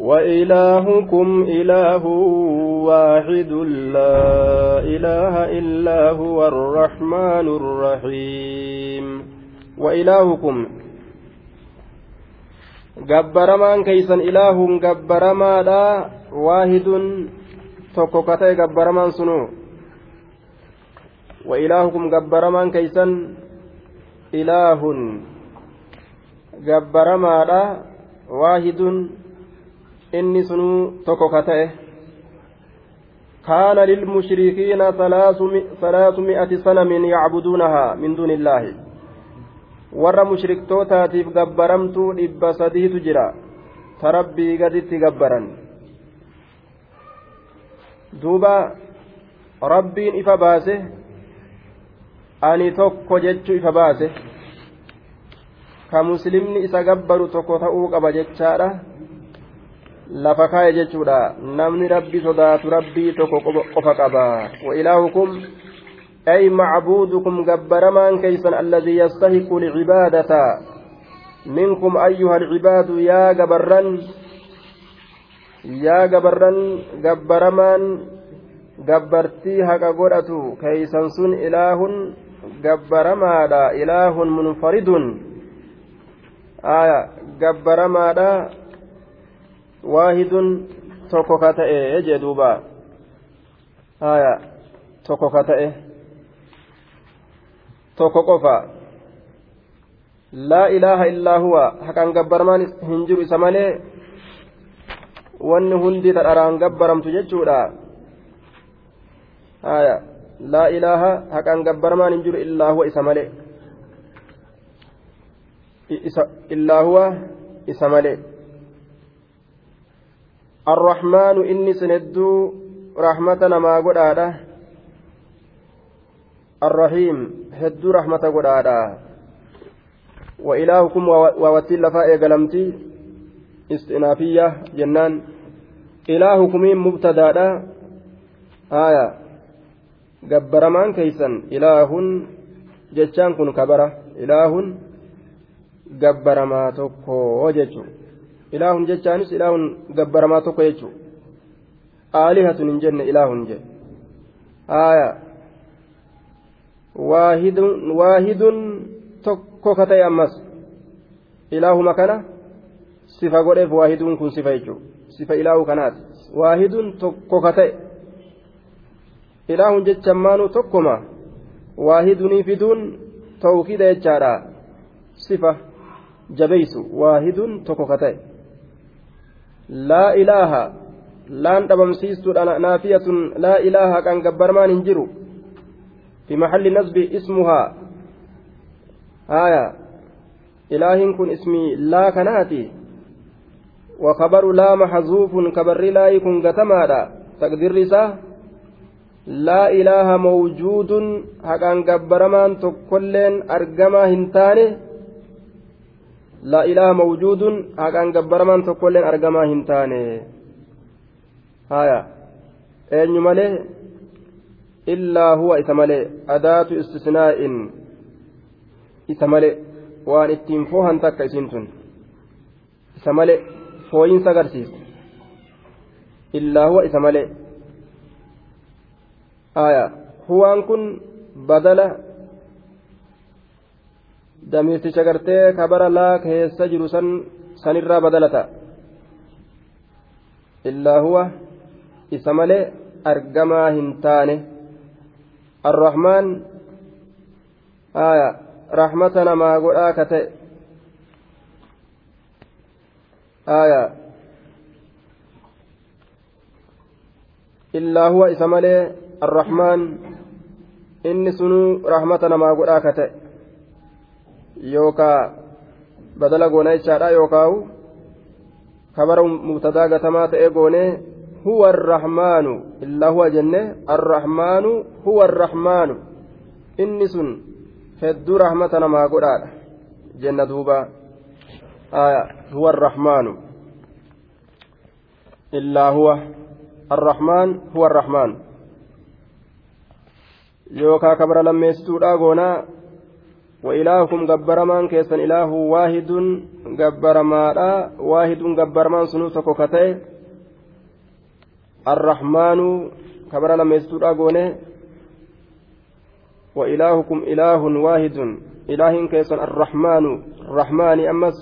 وإلهكم إله واحد لا إله إلا هو الرحمن الرحيم وإلهكم gabbaramaan keeysan ilaahuun gabbaramaadha waahidun tokko ka ta'e gabbaramaan sunu wa ilaahukum gabbaramaan keeysan ilaahun gabbaramaadha waahidun inni sunuu tokko ka ta'e كان للمشركين ثلاثمائة سنة يعبدونها من دون الله warra mushriktootatiif gabbaramtuu dhibba sadiitu jira ta rabbii gaditti gabbaran duuba rabbiin ifa baase ani tokko jechuu ifa baase Ka muslimni isa gabbaru tokko ta'uu qaba jechaadha lafa kaa'e jechuudha namni rabbi sodaatu rabbii tokko qofa qaba wa ilaahukum أي معبودكم جبرمان كيسا الذي يستحق العبادة منكم أيها العباد يا جبران يا جبران جبرمان جبرتي هكا قرأتو كيسا سن إله جبرمادا إله منفرد آية جبرمادا واحد توكوكاتا إيه يجدوبا آية توكوكاتا إيه tokko qofa laa ilaaha illaa huwa haqaan gabbaramaan hin jiru isa malee wanni hundi tadharaan gabbaramtu jechuudha haya laa ilaaha haqaan gabbaramaan hin jiru illaa huwa isa malee illaa huwa isa malee arrahmaanu inni sin hedduu rahmata namaa godhaadha. Arrahiim hedduu rahmata godhaadha. Wa ilaahukum waawatiin lafaa eegalamtii istinaafiyya jennaan. Ilaahukumiin mubtadaadha. Haya gabbaramaan keeysan. Ilaahun jechaan kun kabara. Ilaahun gabbaramaa tokko jechu ilaahun jechaanis ilaahun gabbaramaa tokko jechu aalihatun hin jenne ilaahun je aya waahidun tokko ka ta'e ammas ilaahuma kana sifa godheef waahiduun kun sifa jechuudha sifa ilaahu kanaati waahidun tokko ka ta'e ilaahun jecha maanuu tokkoma waahidunii fiduun tawkiida jechaadha sifa jabeeysu waahidun tokko ka ta'e. Laa ilaaha laan dhabamsiistuudha naafiyatun laa ilaaha kan gabbarmaan hin jiru. في محل نصب اسمها آية إله كن اسمي لا كناتي وخبر لا محذوف كبر لا يكون قتمادا تقدير رساه لا إله موجود حقان قبرمان تقلين أرقما هنتاني لا إله موجود حقان قبرمان تقلين أرقما هنتاني هايا أين مليه illaa huwa isa malee adaatu istisnaa'in isa malee waan ittiin foohan takka isiin tun isa malee fooyinsa agarsiisa illaa huwa isa malee aya huwaan kun badala damiirticha gartee kabara laa keessa jiru san sanirraa badalata illaa huwa isa malee argamaa hin taane الرحمن آية رحمتنا ما قل كتئ آية إلا هو إسمالي الرحمن إني سنو رحمتنا ما قل كتئ yookaa badala goonaa jechaadha yookaan kabara mubtadaa gatamaa ta'ee goonee huwa arrahmaanu illaa huwa jenne arrahmaanu huwa arrahmaanu inni sun hedduu rahmata namaa godhaadha jenna duuba. Huwa arrahmaanu illaa huwa arrahmaan huwa arrahmaan yookaa kabara lammeessituudhaa goonaa وإلهكم جبرمان كيسن إله واحد جبرماء واحد جبرمان سنوسك كتئ. الرحمن كبر لما يستور أقونه وإلهكم إله واحد إله كيسن الرحمن. الرحمن أمس.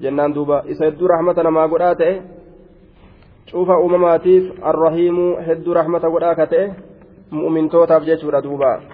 جنان دوبا. يدو رحمة ما قرأته شوف أمماتيف. الرحيم. هدو رحمة قرأته مؤمن توتاف جيشورا دوبا.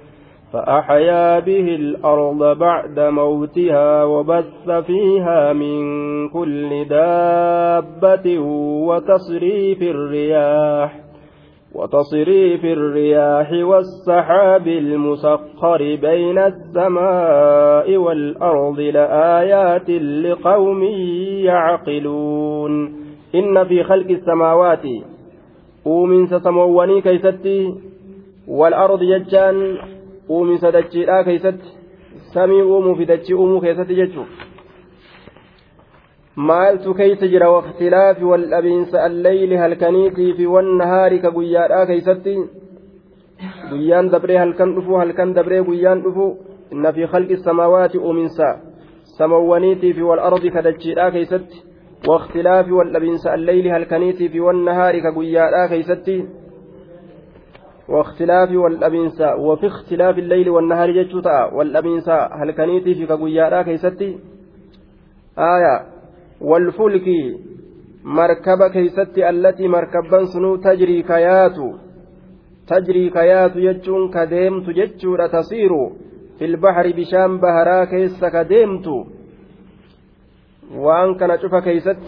فأحيا به الأرض بعد موتها وبث فيها من كل دابة وتصريف الرياح وتصريف الرياح والسحاب المسخر بين السماء والأرض لآيات لقوم يعقلون. إن في خلق السماوات أومن سسموني كيستي والأرض يجان uuminsa dachiidhaa keeysatti samii uumuu fi dachii uumuu keessatti jechuun maaltu keeysa jira waqtilaafi wal dhabiinsa alleyli halkaniitii fi wannahaari ka guyyaadhaa keeysatti guyyaan dabree halkan dhufu halkan dabree guyyaan dhufu inna fi khalqi samaawaati uuminsa samawwaniitii fi wal ardi ka dachiidhaa keeysatti waqtilaafi wal dhabiinsa alleyli halkaniitii fi wannahaari ka guyyaadhaa keeysatti واختلاف والأبينسا وفي اختلاف الليل والنهار جتشوتا والأبينسا هل كنيتي في كبويارا كيستي؟ آية والفلك مركبة كيستي التي مركبا سنو تجري كيات تجري كيات جتشون كديمت جتشورا تصير في البحر بشام بهرا كيس كديمت وأن كان شوف كيست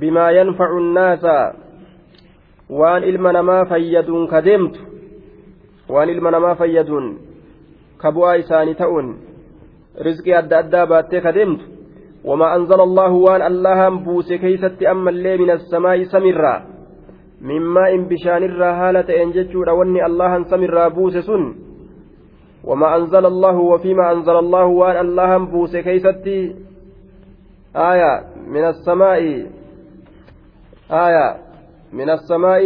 بما ينفع الناس. Waan ilma namaa fayyaduun ka deemtu waan ilma namaa fayyaduun ka bu'aa isaanii ta'uun rizqii adda addaa baattee ka deemtu وما أنزل الله وان الله بوس كيست أما اللي من السماء سمرا مما إن بشان الرهالة إنجتشور وني الله سمرا بوس سن وما أنزل الله وفيما أنزل الله وان الله بوس كيست آية من السماء آية من السماء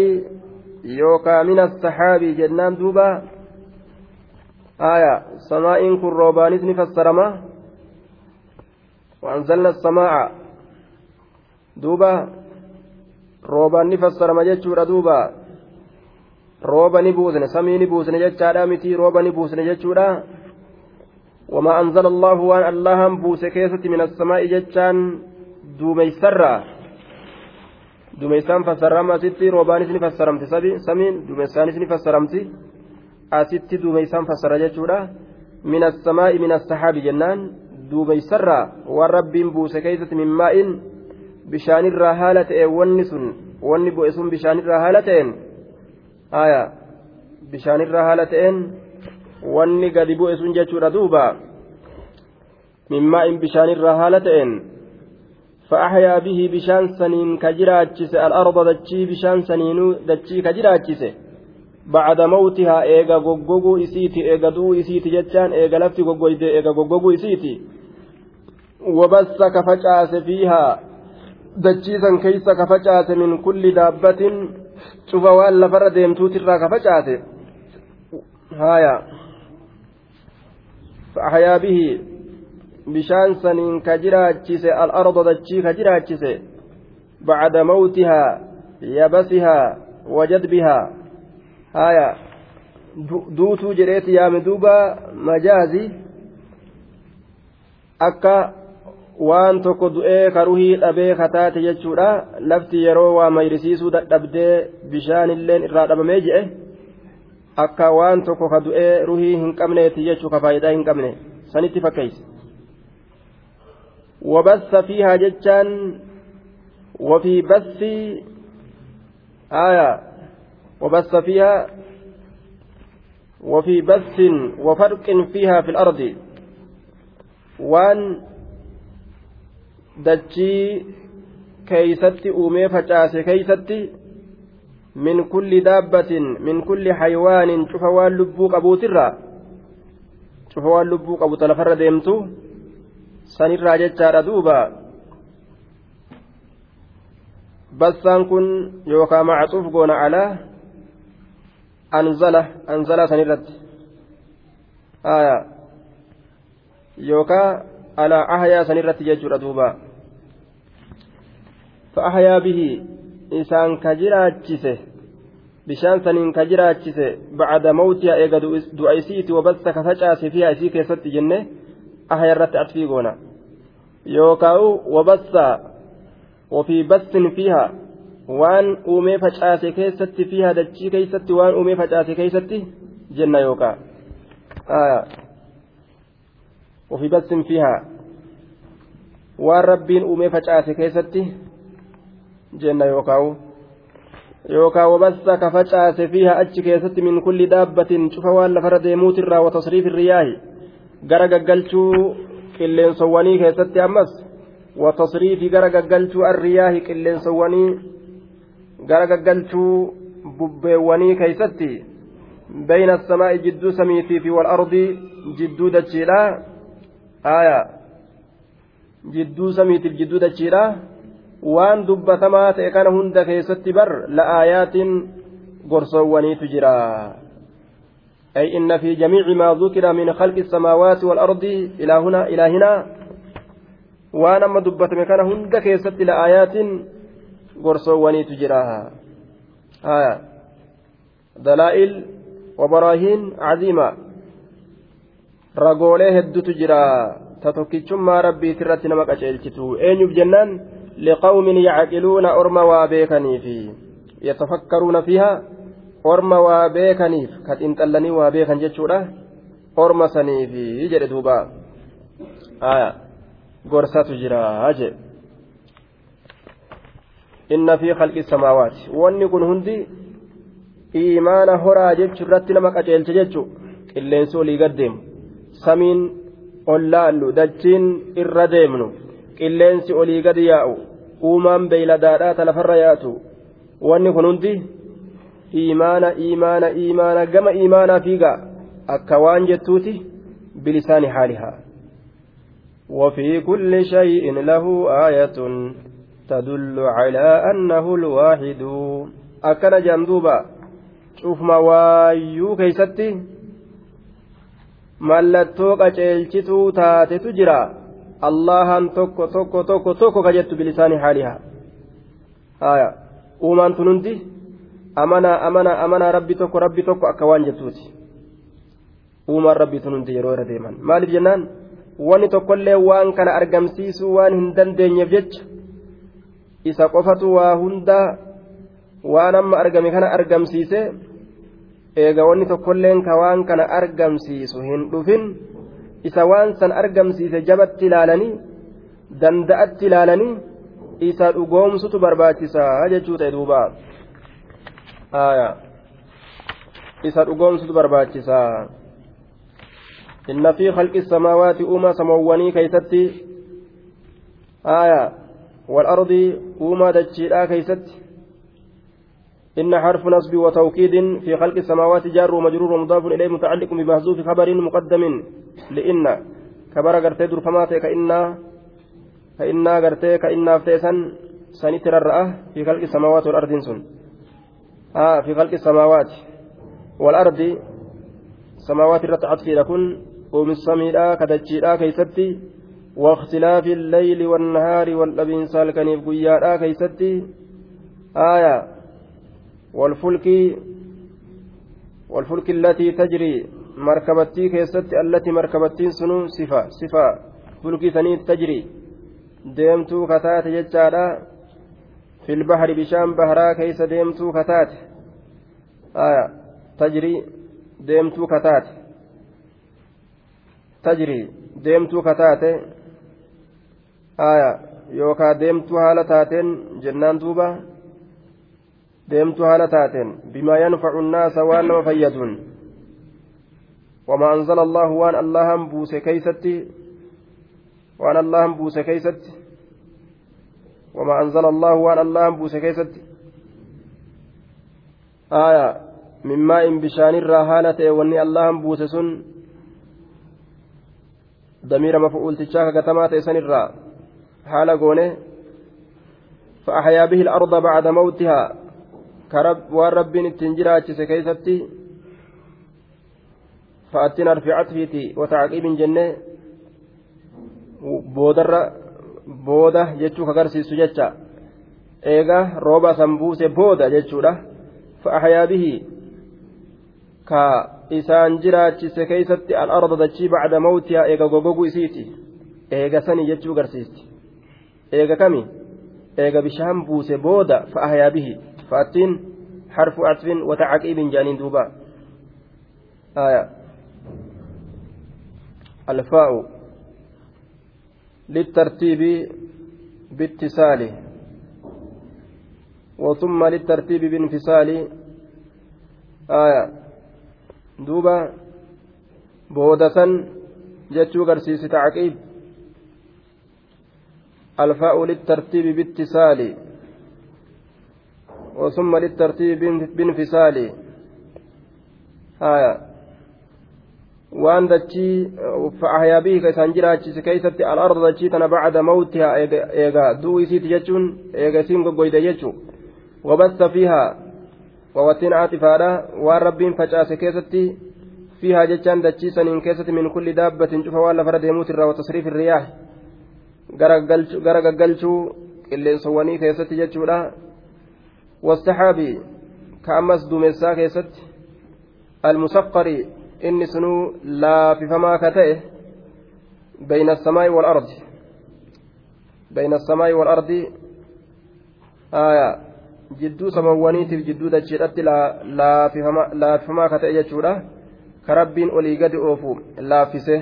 يوكا من السحاب جنان دوبا آية سماء كن روبانيس نفسرما وأنزلنا السماء دوبا duuba rooba ni buusne samii ni buusne jechaadha miti rooba ni buusne jechuudha wamaa anzala allahu waan allahan buuse keessatti min assamaa'i jechaan duumeysarraa dumeessaan fassarama asitti roobaanis ni fassaramti samiin dumeessaanis ni fassaramti asitti dumeessaan fassara jechuudha min assamaa'i min assahaabi jennaan duumeessarraa waan rabbiin buuse keessatti min maa'in bishaanirraa haala ta'e wanni sun wanni bu'e sun bishaanirraa haala ta'een aya bishaanirraa haala ta'een wanni gadi bu'e sun jechuudha duuba min maa'in bishaanirraa haala ta'een فأحيا به بشان سنين كجراجس الأرض دتشي بشان سنين دتشي كجراجس بعد موتها إيغا غوغوغو إسيتي إيغا دو إسيتي جتشان إيغا لفتي غوغويدي إيغا غوغوغو إسيتي. وبس كفجأس فيها. دتشيسا كيس كفجأس من كل دابة. شوف وأن لفر ديمتوت الرا كفجأس هايا. فأحيا به. Bishaan saniin ka jiraachise al'arda dachii ka jiraachise bacda mawtihaa yabasihaa wajadbihaa haya duutuu jedheeti yaame duuba majaazi akka waan tokko du'ee karuhii dhabee kataate jechuudha lafti yeroo waa mayrisiisuu dadhabdee bishaanilleen irraa dhabamee je'e akka waan tokko ka du'ee ruhii hin qabneeti jechuu ka faayidaa hin qabne sanitti fakkeeyse وبث فيها جتان وفي بث آية وبث فيها وفي بث وفرق فيها في الأرض وان دجي facaase keeysatti min kulli daabbatin min kulli haywaanin cufa waan lubbuu qabuutirraa cufa waan lubbuu qabu ta lafarra deemtu sanirraa jechaadha duuba bassaan kun yookaan macaxuuf goona alaa anzala anzala sanirratti yookaan alaa ahyaa sanirratti jechuudha duuba fa'ahyaa bihi isaan ka jiraachise bishaan saniin ka jiraachise bacda mawtiha eega du'a isiiti wabassa ka facaase fiha isii keessatti jenne ahya irratti atfii goona. Yookaan wabassa wafii bassin fiha waan uumee facaase keessatti fiha dachii keessatti waan uumee facaase keessatti jenna yookaan wafii bassin fiha waan rabbiin uumee facaase keessatti jenna yookaan yookaan wabassa ka facaase fiiha achi keessatti min kulli dhaabbatiin cufa waan lafarra deemuutirraa watasriifi riyaahi gara gaggalchuu qilleensowwanii keessatti ammas watasriifi gara gaggalchuu arriyaahi qilleensowwanii gara gaggalchuu bubbeewwanii keeysatti bayna asamaa'i jidduu samiitii fi wal ardii jidduu dachiidha. Aya. Jidduu samiitiif jidduu dachiidha. Waan dubbatamaa ta'e kana hunda keessatti bar la'aayaatiin aayaatiin gorsowwaniitu jira. أي إن في جميع ما ذكر من خلق السماوات والأرض إلى هنا إلى هنا. وأنا ما دبت مكان هند كيست لآيات قرصواني تجراها. آية دلائل وبراهين عظيمة. رجوليه الدو تجرا. تتوكيتشم ربي ترتي نمك أجلتو أين جنان لقوم يعقلون أرم وابيكنيف يتفكرون فيها. orma waa beekaniif ka xiinxallanii waa beekan jechuudha. Orma saniifi jedhe duuba. Gorsatu jiraa jedhe inna fi khalqi samaawaati. Wanni kun hundi imaana horaa jechu irratti nama qaceelche jechu. Qilleensi olii gad deemu. Samiin ollaallu dachiin irra deemnu. Qilleensi olii gad yaa'u. Uumaan beeyladaadhaa talafarra yaatu. Wanni kun hundi iimaana iimaana gama iimaanaa fiigaa akka waan jettuuti bilisaani haalihaa وفي كل شيء له آية تدل على أنه الواحد أكن جندوبا شوف ما وايو كيستي mallattoo qaceelchituu taatetu jira allahan tokko tokko tokko tokko ka jettu bilisaani haalihaa haya uumaan tun hundi amanaa amanaa amanaa rabbi tokko rabbi tokko akka waan jettuuti. Uumaan rabbii tun hundi yeroo irra deeman. Maaliif jennaan? Wanni tokkollee waan kana argamsiisuu waan hin dandeenyeef jecha isa qofatu waa hundaa waan amma argame kana argamsiise eega wanni tokkolleen ka waan kana argamsiisu hin dhufin isa waan san argamsiise jabatti ilaalanii danda'atti ilaalanii isa dhugoomsutu barbaachisaa jechuu ta'e duuba isa dhugoomsutu barbaachisaa inna fi khalqi samaawaati uumaa samoowwanii keeysatti. Aya. والأرض وما دجيلا كيست إن حرف نصب وتوكيد في خلق السماوات جار ومجرور ومضاف إليه متعلق بمحذوف خبر مقدم لإن كبر قرتي درفمات كإنا كإنا قرتي كإنا فتيسا سنتر في خلق السماوات والأرض سن آه في خلق السماوات والأرض. سماوات الرتعت في لكن قوم السميرا كدجيرا كيستي واختلاف الليل والنهار والأبين سالكنيف قيارا كيستي آية. والفلك والفلك التي تجري مركبتي كيست التي مركبتين سنو صفة صفة فلك ثنيت تجري. deemtuu kataate filbahari bishaan baharaa keeysa deemtuu kataate aya tajrii deemtuu kataate tajrii deemtuu kataate aya yookaa deemtuu haala taateen jennaan duuba deemtuu haala taateen bimaa yanfacu nnaasa waan nama fayyaduun wamaa anzala allaahu waan allahan buuse keeysatti waan allahan buuse keeysatti وما أنزل الله وأن الله بوس كيست. آية من ماء بشان الرهالة وأن الله بوس سن. ضمير مفعول تشاك كتمات سن الرا. حال قونه فأحيا به الأرض بعد موتها. كرب والرب التنجرات كيستي فأتنا رفعت فيتي وتعقيب جنة. بودر booda jechuu agarsiisu jecha eega rooba san buuse booda jechuudha fa'ahayaa bihi ka isaan jiraachise keeysatti al'arda dachii bacda mawtihaa eega gogoguu isiiti eega sanii jechuu agarsiisti eega kami eega bishaan buuse booda fa'ahayaa bihi fa'attiin harfu atfin watacaqiibin jedhaniin duuba alfaa'u للترتيب باتصال وثم للترتيب بانفصال. آية. دوبا بودة جتشو قرسيس تعقيب. الفاء للترتيب باتصال وثم للترتيب بانفصال. آية. Waan dachii fa'ahyaa bihi ka isaan jiraachise keessatti al'arda dachii tana bacda mawtihaa eega du'u isiiti jechuun eega isiin goggoyde jechuu wabassa fiihaa wawattiin aatifaadha waan rabbiin facaase keessatti fiihaa jechaan dachii saniin keessatti min kulli daabbatin cufa waan lafarra deemuutirraa watasriif irriyaah gara gaggalchuu qilleensowwanii keessatti jechuudha wastaxaabii ka ammas duumessaa keessatti almusaqqarii inni sunuu laafifamaa ka ta'e bayna asamaa'i walardi bayna asamaa'i walardi aya jidduu samawwaniitiif jidduu dachiidhatti laafifamaa ka ta'e jechuudha. Ka rabbiin olii gadi oofu laaffise.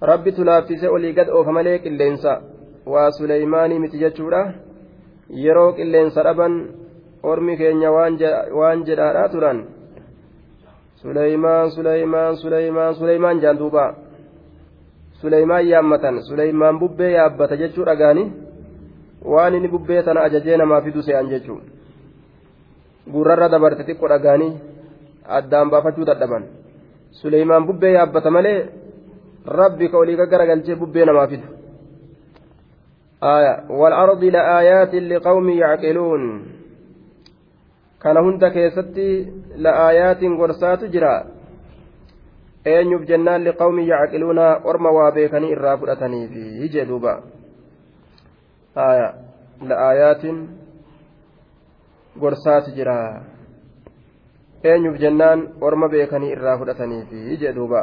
Rabbitu laaffise olii gad oofa malee qilleensa. Waa suleymaanii miti jechuudha. Yeroo qilleensa dhaban ormi keenya waan jedhaadhaa turan suleymaan suleymaan suleymaan suleymaan jaan duuba suleymaan yaammatan suleymaan bubbee yaabbata jechuu dhagaani waan inni bubbee tana ajajee namaa fidu se'an jechuu gurrarra dabarte xiqqo dhagaanii addaan baafachuu dadhaban suleymaan bubbee yaabbata malee rabbi ka olii gaggaragalchee bubbee namaa fidu والأرض لآيات لقوم يعقلون kana hunda keessatti la'aayaatiin gorsaatu jira eenyuuf jennaan liqawmi yacqiluuna orma waa beekanii irraa fudhataniifi hijee duuba la'aayaatiin gorsaatu jira eenyuuf jennaan orma beekanii irraa fudhataniifi hijee duuba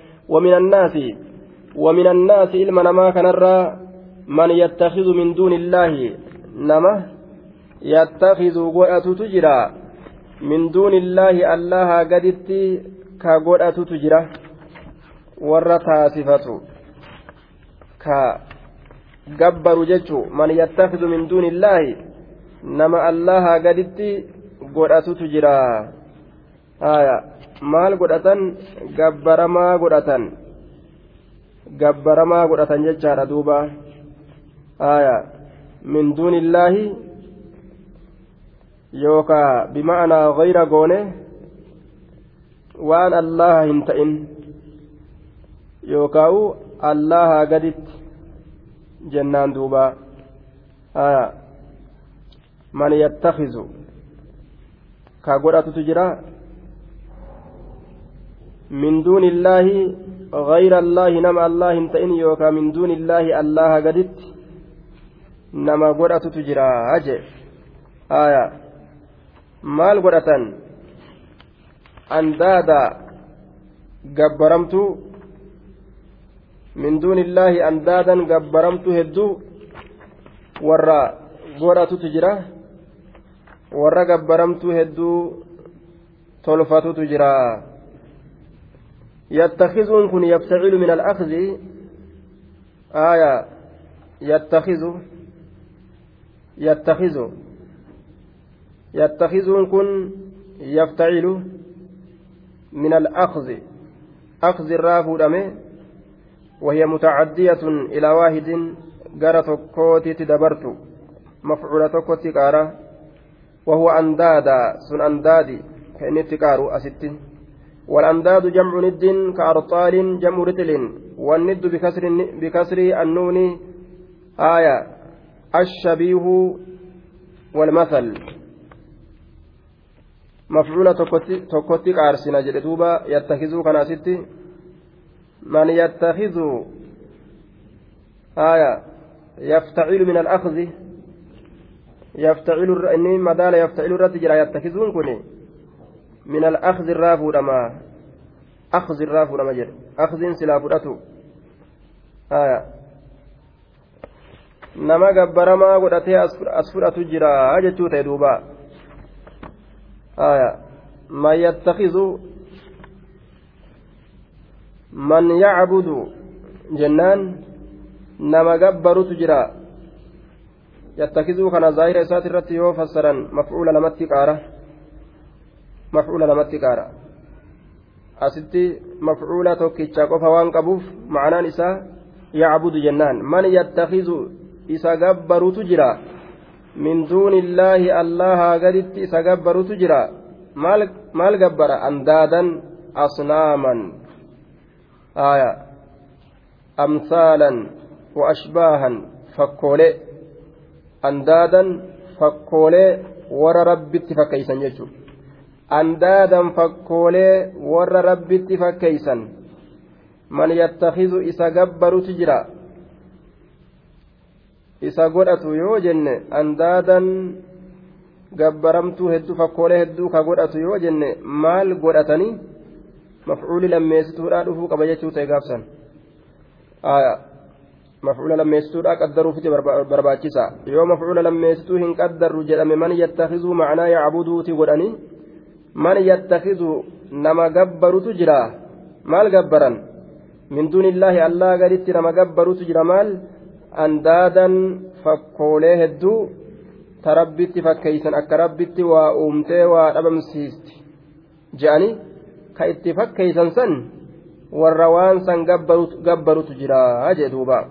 ومن الناس ومن الناس إلما نما كنرى من يتخذ من دون الله نما يتخذ قرأة تجرى من دون الله الله قدت كقرأة تجرى taasifatu ka gabbaru jechu man yattakidu min duuni illaahi nama allaha gaditti godhatutu jira haya maal godhatan gabbaramaa godhatan gabbaramaa godhatan jechaadha duuba haya min duuni illaahi yookaa bima'anaa gayra goone waan allaha hin ta'in yookaa'u allaha gaditti jennaan duuba haya man yattakizu ka godhatutu jira من دون الله غير الله نما الله تئن يوكا من دون الله الله قدت نما قرأت تجرى أجي آية maal godhatan andaada gabbaramtu min duunillaahi andaadan gabbaramtu hedduu warra godhatutu jira warra gabbaramtuu hedduu tolfatutu jira yattakizuun kun yaftacilu min alakzi aya yattakizu yattakizu yattakizuun kun yaftacilu min alakzi akzi irraa fuudhame وهي متعدية إلى واحد tokkootitti dabartu mafcuula tokkotti qaara وهو أندادا سن أندادي كأني تقارو أستي والأنداد جمع ند كأرطال جمع رتل والند بكسر بكسر النون آية الشبيه والمثل. مفعولة تكوتي قارسنا جلدوبا يتخذوا كان أستي من يتخذ؟ آية يفتعل من الأخذ. يفتعل إني مدال يفتعل الرتجرا يتخذون كوني. من الأخذ الرافو لما أخذ الرافو لما جر أخذ سلافرته آية nama gabbaramaa godhatee as fudhatu jira jechuu ta'e duuba man yattakizu man yacbudu jennaan nama gabbarutu jira yattakizuu kana zaahira isaati irratti yoo fassaran mafcuula lamatti qaara mafcuula lamatti qaara asitti mafcuula tokkicha qofa waan qabuuf ma'anaan isaa yacbudu jennaan man yattakizu isa gabbarutu jira min duuni illaahi allahaa gaditti isa gabbarutu jira maal gabbara andaadan asnaaman aya amsaalan wa ashbaahan fakkoolee andaadan fakkoolee warra rabbitti fakkeeysan jechuudha andaadan fakkoolee warra rabbitti fakkeeysan man yattakizu isa gabbarutu jira. Isa godhatu yoo jenne andaadan gabbaramtuu hedduu fakkoolee hedduu ka godhatu yoo jenne maal godhatanii mafcuuli lammeessituudhaa dhufuu qaba jechuu ta'e gaafsan. Mafcuula lammeessituudha qaddaruufiti barbaachisa. Yoo mafcuula lammeessituu hin qaddarru jedhame man yattakizuu macnaa yacbuduuti godhanii man yattakidu nama gabbarutu jira. Maal gabbaran? Min duunillaahi allaa gaditti nama gabbarutu jira maal? Andaadan fakkoolee hedduu ta rabbitti fakkeeysan akka rabbitti waa uumtee waa dhabamsiisti. Je'anii ka itti fakkeeysan san warra waan san gabbarutu jira jee duuba.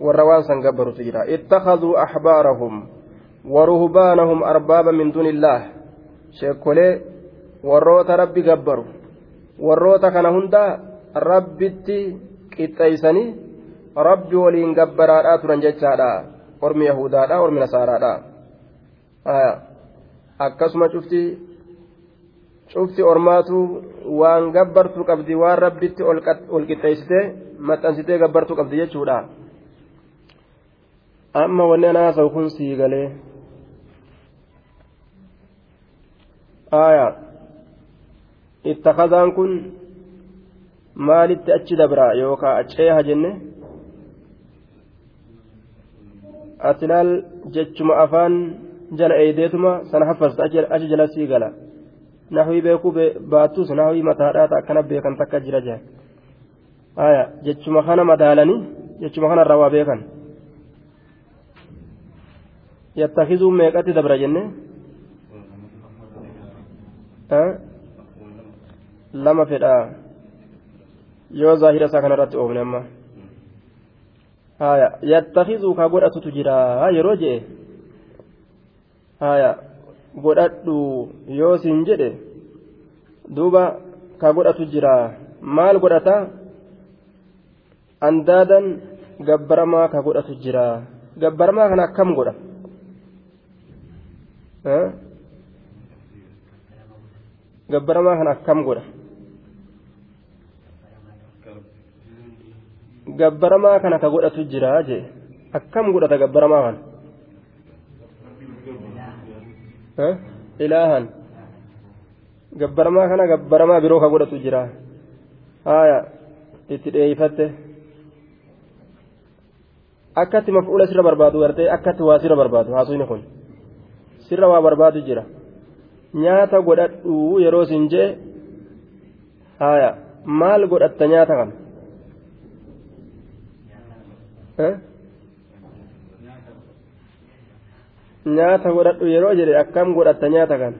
Warra waan san gabbarutu jira. Ittakaduu axbaarahum waruhbaanahum arbaaba min duuni illaah sheekkolee warroota rabbi gabbaru. Warroota kana hunda rabbitti qixxeeysanii rabbi waliin gabbaraadhaa turan jechaadha. Ormi yahudaadha ormi nasaaraadha akkasuma cufti cufti ormaatu waan gabbartuu qabdi waan rabbitti ol qixxeessitee maxxansitee gabbartuu qabdi jechuudha. Amma wanni anaasa'u kun siigalee. Aayaa ittakadaan kun maalitti achi dabra yookaan ceeha jenne asilaal jechuma afaan jala eeydeetuma sana haffasta achi jala sii gala nahwii beekuu baattus nahwii mataadhaata akkana beekan takka jira jee aya jechuma kana madaalanii jechuma kana irraa waa beekan yattakizuu meeqatti dabra jenne lama fedha yoo zaahira isaa kanarratti oofne amma haya yattakizuu ka godhatutu jira yeroo je'e haya godhadhu yoo siin jedhe duuba ka godhatu jira maal godhata andaadan gabbaramaa ka godhatu jira gabbaramaa kana akkam godha gabbaramaa kana akkam godha? Gabbaramaa kana ka godhatu jira jee? Akkam godhata gabbaramaa kana? Ilaahan. Gabbaramaa kana gabbaramaa biroo ka godhatu jira? Haya itti dheeyfatte. Akkatti maf'uula sirra barbaadu gartee akkatti waa sirra barbaadu haasuyni kun. Sirra waa barbaadu jira nyaata godhadhu yeroo sin jee haya maal godhatta nyaata kana nyaata godhadhu yeroo jedhe akkam godhatta nyaata kana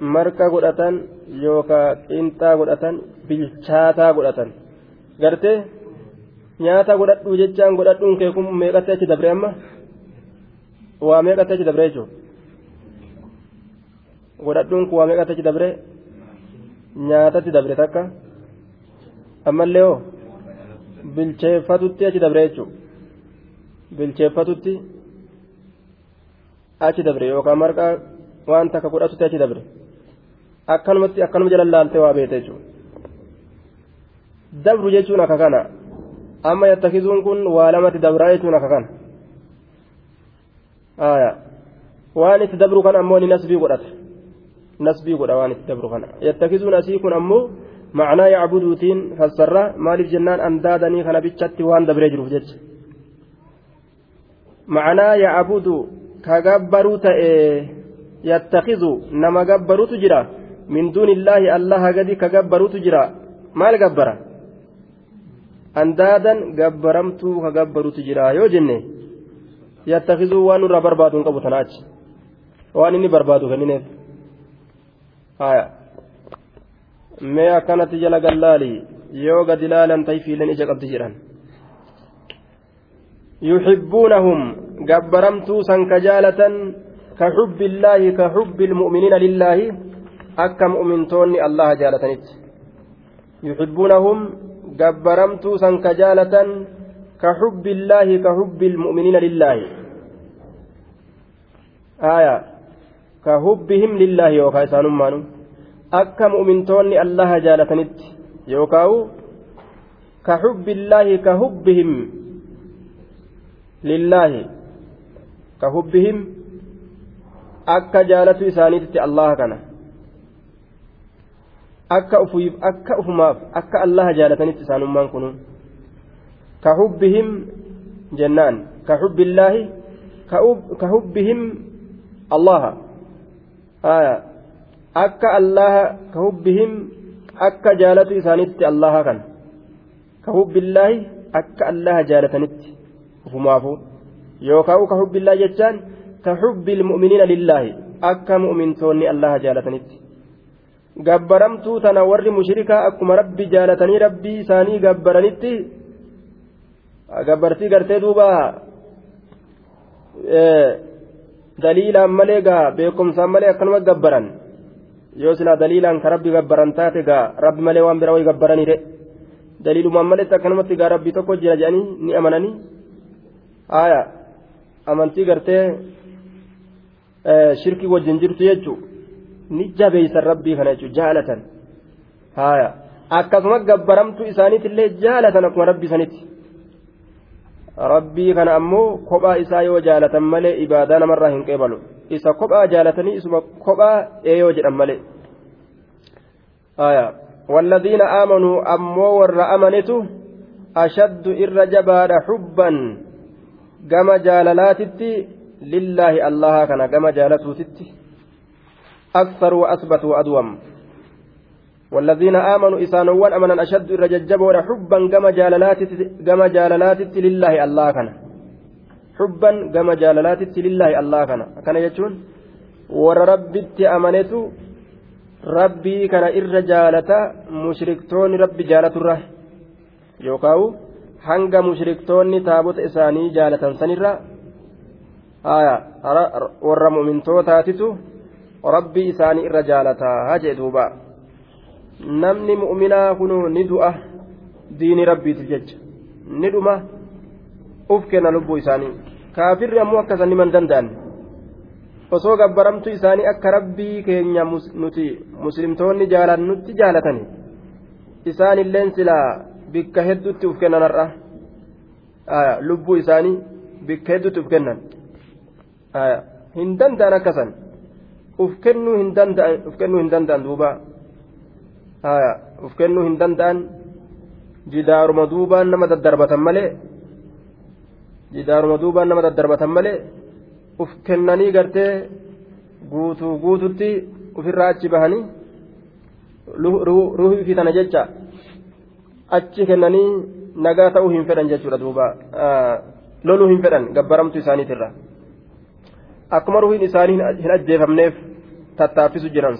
marqa godhatan yookaan qinxaa godhatan bilchaataa godhatan gartee nyaata godhadhu jechaan godhadhuun kee kun meeqatti achi dabre amma waa meeqatti achi dabre jechuudha godhadhuun kun waa meeqatti achi dabre nyaatatti dabre takka ammallee hoo bilcheeffatutti achi dabre jechuudha bilcheeffatutti achi dabre yookaan marqaa. waan takka godhatutti achi dabre akkanumatti akkanuma jala laaltee waa beete jechuudha dabru jechuun akka kana amma yattakizuun kun waa lamatti dabraa jechuun akka kana ni nasbii godhata nasbii godha waan itti dabru kana yattakizuun asii kun ammoo macnaa yacbuduutiin fassarra maaliif jennaan andaadanii kana bichatti waan dabree jiruuf jecha macnaa yacbudu ka gabbaruu ta'ee yattakizu nama gabbarutu jira min duuni illaahi allaha gadi ka gabbarutu jira maal gabbara andaadan gabbaramtuu ka gabbarutu jira yoo jenne yattakizuu waan nurraa barbaadu hin qabu tanaachi waan inni barbaadu kennineef haya mee akkanatti jala gallaali yoo gad ilaalan tayfiilen ija qabdi jedhan yuxibbuunahum gabbaramtuu san ka jaalatan كحب الله كحب المؤمنين لله أكا مؤمنتون الله جالتنت يحبونهم جبرمتو سن كجالة كحب الله aya ka hubbihim lillaahi yookaa isaanummaanu akka mu'mintoonni allaha jaalatanitti yookaa'u ka hubbillaahi ka hubbihim lillaahi ka hubbihim akka jaalatu isaaniititti allaha kana. Akka ufuif akka ufumaaf akka allaha jaalatanitti isaanummaan kunu ka hubbihim jennaan ka hubbillaahi ka hubbihim allaha haya akka allaha ka hubbihim akka jaalatu isaanitti allaha kan ka hubbillaahi akka allaha jaalatanitti ufumaafu yookaan ka hubbillaahi jechaan ka hubbil mu'miniina lillaahi akka mu'mintoonni allaha jaalatanitti gabbaramtuu tana warri mushrikaa akkuma rabbi jaalatanii rabbii isaanii gabbaranitti gabbartii gartee duuba daliilaan malee gaa beekumsaan malee akkanuma gabbaran yoo silaa daliilaan ka rabbi gabbaran taate gaa rabbi malee waan bira wayi gabbaranii de daliilumaan maletti akkanumatti gaa rabbii tokko jira jedhanii ni amananii haaya amantii gartee shirkii wajjin jirtu jechuun ni jabeeysan rabbii kana jechuun jaalatan haaya akkasuma gabbaramtu isaaniitillee jaalatan akkuma rabbii sanitti rabbii kana ammoo kophaa isaa yoo jaalatan malee ibaadaa namarraa hin qeebalu isa kophaa jaalatanii isuma kophaa eeyoo jedhan malee haaya والذين آمنوا أمو ور أمنته أشد إر جبار حبا كما جاللاتتي لله الله كان كما جالته ستي أكثر وأثبت وأدوم والذين آمنوا إسانوان أمنا أشد الرججب حبا كما جاللات كما جاللات لله الله كان. حبا كما جاللات لله الله كان. كان يجون؟ ور ربي أمنته ربي كان جالتا مشركتون ربي جالت الره يوكاو؟ hanga mushriktoonni taabota isaanii jaalatan sanirra warra mu'mintootaatitu rabbii isaanii irra jaalataa jee duuba namni mu'minaa kunuu ni du'a diini rabbiitiif jecha. Ni dhuma uf kenna lubbuu isaanii. Kaafirri ammoo akkasan niman danda'an osoo gabbaramtu isaanii akka rabbii keenya nuti muslimtoonni jaalannutti jaalatani. Isaan illeen silaa bikka hedduutti uf kennan har'a. Lubbuu isaanii bikka hedduutti uf kennan. Hin danda'an hin danda'an uf kennuu hin danda'an duuba uf kennuu hin danda'an jidaaruma duubaan nama daddarbatan malee jidaaruma duubaan nama daddarbatan malee uf kennanii gartee guutuu guututti ofirraa achi bahanii ruhii fi tana jecha achi kennanii nagaa ta'uu hin fedhan jechuudha duuba loluu hin fedhan gabbaramtu isaaniitirra akkuma ruhiin isaanii hin ajjeefamneef tattaaffisu jiran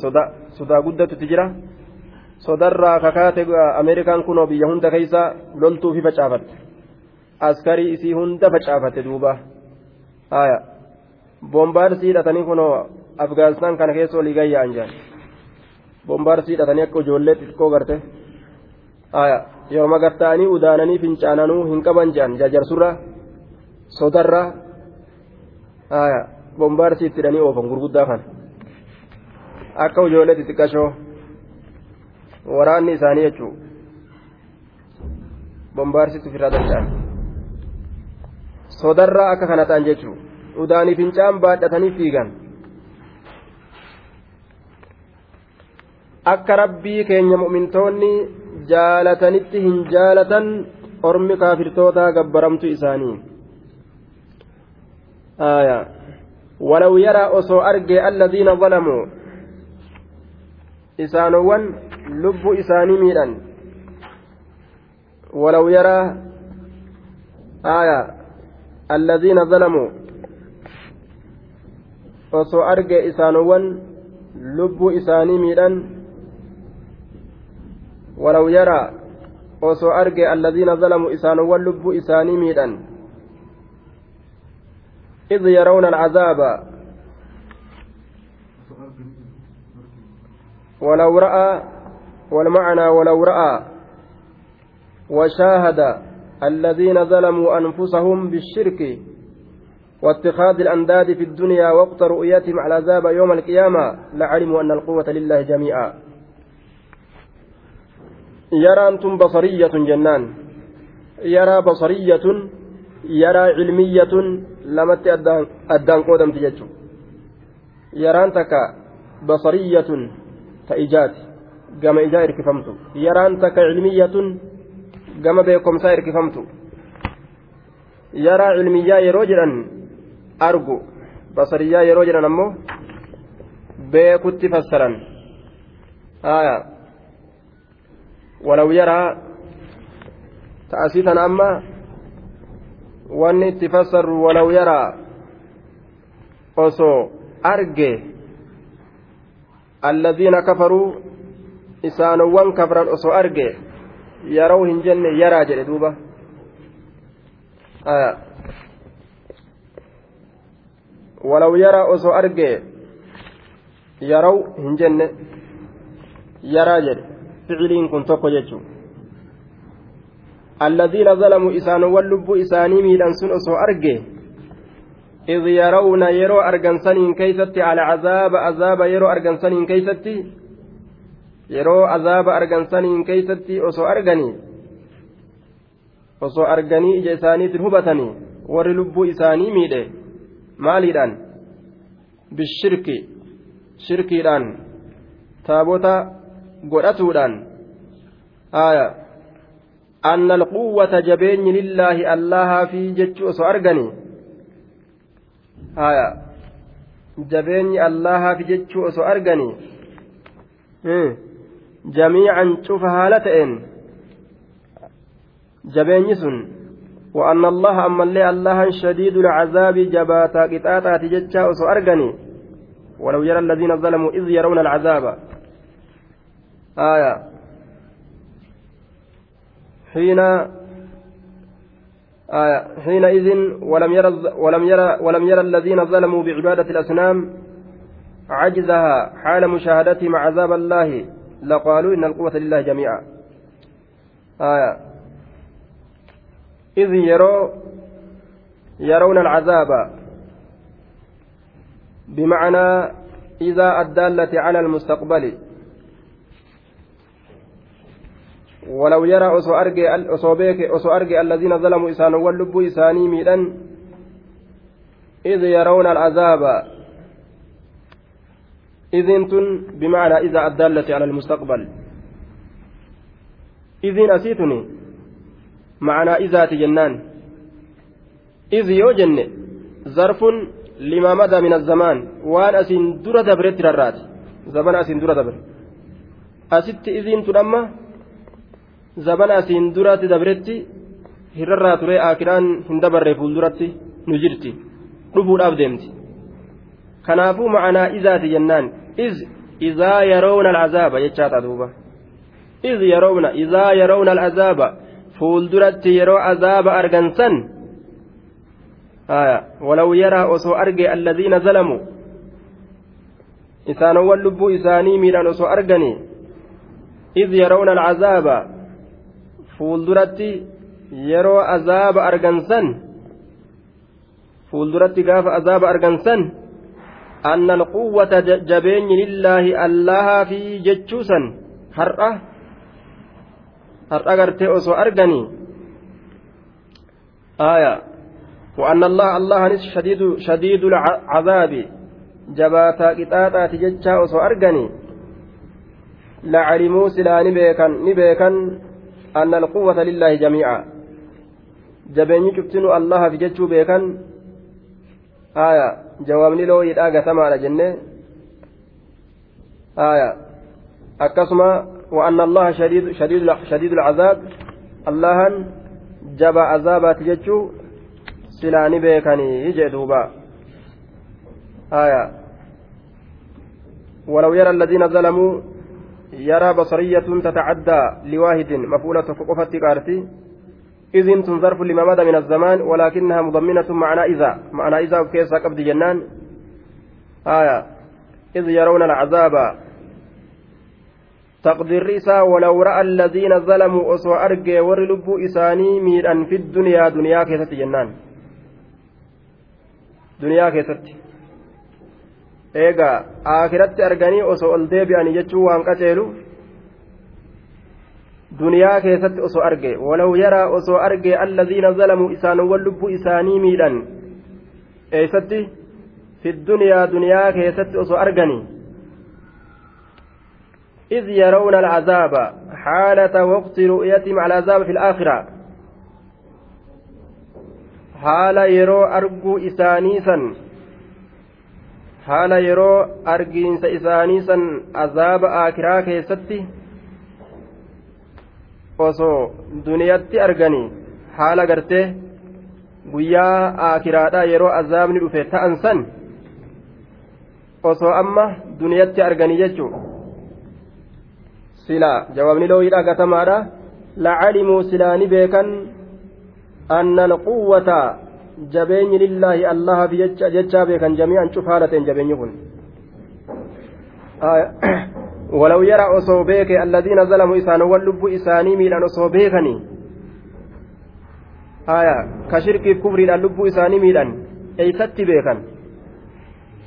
sodaa guddatutti jira sodarraa kakaate ameerikaan kunoo biyya hunda keessa loltuu fi facaafatte askarii isii hunda facaafatte duuba haya bombaarsii hidhatanii kunoo afgaanistaan kana keessa olii gayya'an jiran bombaarsii hidhatanii akka ijoollee xixiqqoo garte haya yeroo magartaa'anii udaananii fincaananuu hin qaban jiran jajarsurra sodarra haya bombaarsii itti hidhanii oofan gurguddaa kana akka ijoollee xixiqqashoo waraanni isaanii jechuun bombaarsitti ofirraa danda'an. Sodarraa akka kana ta'an jechuun udaanii fincaan baadhatanii fiigan. Akka rabbii keenya mu'mintoonni jaalatanitti hin jaalatan ormi kaafirtootaa gabbaramtu isaanii. Walaw yaraa osoo argee alladiina zalamuu isaanowwan lubbu isaanii miidhan walaw yaraa aya alladiina zalamuu osoo arge isaanowwan lubbuu isaanii miidhan walaw yaraa osoo arge alladiina zalamuu isaanowwan lubbuu isaanii miidhan إذ يرون العذاب ولو رأى والمعنى ولو رأى وشاهد الذين ظلموا أنفسهم بالشرك واتخاذ الأنداد في الدنيا وقت رؤيتهم على العذاب يوم القيامة لعلموا أن القوة لله جميعا. يرى أنتم بصرية جنان. يرى بصرية يرى علمية لمت أدان قودم تججو يران تكا بصرية gama ijaa irkifamtu. Yaraan takka cilmiyyatun gama beekomsaa irkifamtu. Yaraa cilmiyyaa yeroo jedhan argu basariyaa yeroo jedhan ammoo beekutti fassaran. Aya. Walaw yaraa ta'asii tana amma wanni itti fassarru walaw yaraa osoo arge alladhiina kafaruu isaanowwan kafran osoo arge yaraw hin jenne yaraa jedhe duuba walaw yaraa osoo arge yaraw hin jenne yaraa jedhe ficiliin kun tokko jechuu الذين ظلموا إسان واللب إساني ميلان سن أسو أرجي إذ يرون يرو أرجنسنين كيستي على عذاب عذاب يرو أرجنسنين كيستي يرو عذاب أرجنسنين كيستي أسو أرجني أسو أرجني إجا إساني ترهبتني warri lubbuu isaanii miidhe maaliidhaan bishirki shirkiidhaan taabota godhatuudhaan aya anna alquwwata jabeenyi lillaahi allahaa fi jechuu osoo argani aya jabeenyi allahaa fi jechuu osoo argani cufa haala ta'een jabeenyi sun وأن الله أما اللي الله شديد العذاب جباتا قطاطا تججا أسو أرغني. ولو يرى الذين ظلموا إذ يرون العذاب. آية. حين آية. حينئذ ولم يرى ولم يرى ولم يرى الذين ظلموا بعبادة الأصنام عجزها حال مشاهدتهم عذاب الله. لقالوا إن القوة لله جميعا. آية. إذ يروا يرون العذاب بمعنى إذا الدالة على المستقبل. ولو يرى أسو أرجي أسو بيك الذين ظلموا إسان واللب إساني ميلا إذ يرون العذاب iziin tun bimacanaa idaa addaallate ala almustaqbal iziin asii tun macanaa izaati jennaan izi yoo jenne zarfun limaa madaa min azzamaan waan asiin dura dabretti rarraate zabana asiin dura dabre asitti iziin tun amma zabana asiin duratti dabretti hin rarraature akiraan hin dabarre fuulduratti nu jirti dhufuudhaaf deemti kanaafuu macanaa izaati jennaan iz izaa yaroowna alcazaaba jechaa ta'a duuba iz yaroowna izaa yaroowna alcazaaba fuulduratti yeroo azaaba argansan walaw yaraa osoo arge alladiina zalamuu isaanowwan lubbuu isaanii miidhaan osoo arganii iz yaroowna alcazaaba fuulduratti yeroo azaaba argansan fuulduratti gaafa azaaba argansan anna alquwwata jabeenyi lillaahi allahaa fi jechuusan har'a har'a gartee osoo arganii aya وأن الله الله شديد شديد العذاب جباتا قطاطات جتشا وسو أرغني لعلموا سلا نبيكا نبيكا أن القوة لله جميعا jabeenyi cuftinu allahaaf jechuu beekan aya jawaabni looyiidha gatamaadha jenne aya akkasuma وأن الله شديد شديد شديد العذاب اللهن جبا عذابات جتشو سلاني بيكني يجي دوبا آية ولو يرى الذين ظلموا يرى بصرية تتعدى لواحد مفعولة فقفت كارتي إذن تنظرف لما مدى من الزمان ولكنها مضمنة معنى إذا. معنى إذا كيس قبض جنان. آية. إذ يرون العذاب. تقدير إسا ولو رأى الذين ظلموا أسوى أرجي ورلبوا إساني ميرا في الدنيا دنيا كيست جنان. دنيا كيست. eegaa aakiratti arganii osoo ol deebi'anii jechuu waan qaceelu duniyaa keessatti osoo arge walaw yaraa osoo arge alladiina zalamuu isaanowwan lubbuu isaanii miidhan eeysatti fi duniyaa duniyaa keessatti osoo argani إذ يرون العذاب حالة وقت رؤيتهم على العذاب في الآخرة حال يرو أرجو إسانيسا حال يرو أرجينس إسانيسا عذاب آخرة كيستي osoo duniyatti arganii haala gartee guyyaa akiraadhaa yeroo azaabni dhufe ta'an san osoo amma duniyatti arganii jechuun silaa jawaabni looyidhaa gatamaadha lacalimuu silaa ni beekan. Anna alquwwata jabeenyi lillaahi allahaaf jechaa beekan jamii'an cufaala ta'en jabeenyi kun ولو يرى أصو بيك الذين ظلموا إسان واللب إساني ميلان أصو بيكني. آية كشرك كفر اللب إساني ميلان أي ست بيكن.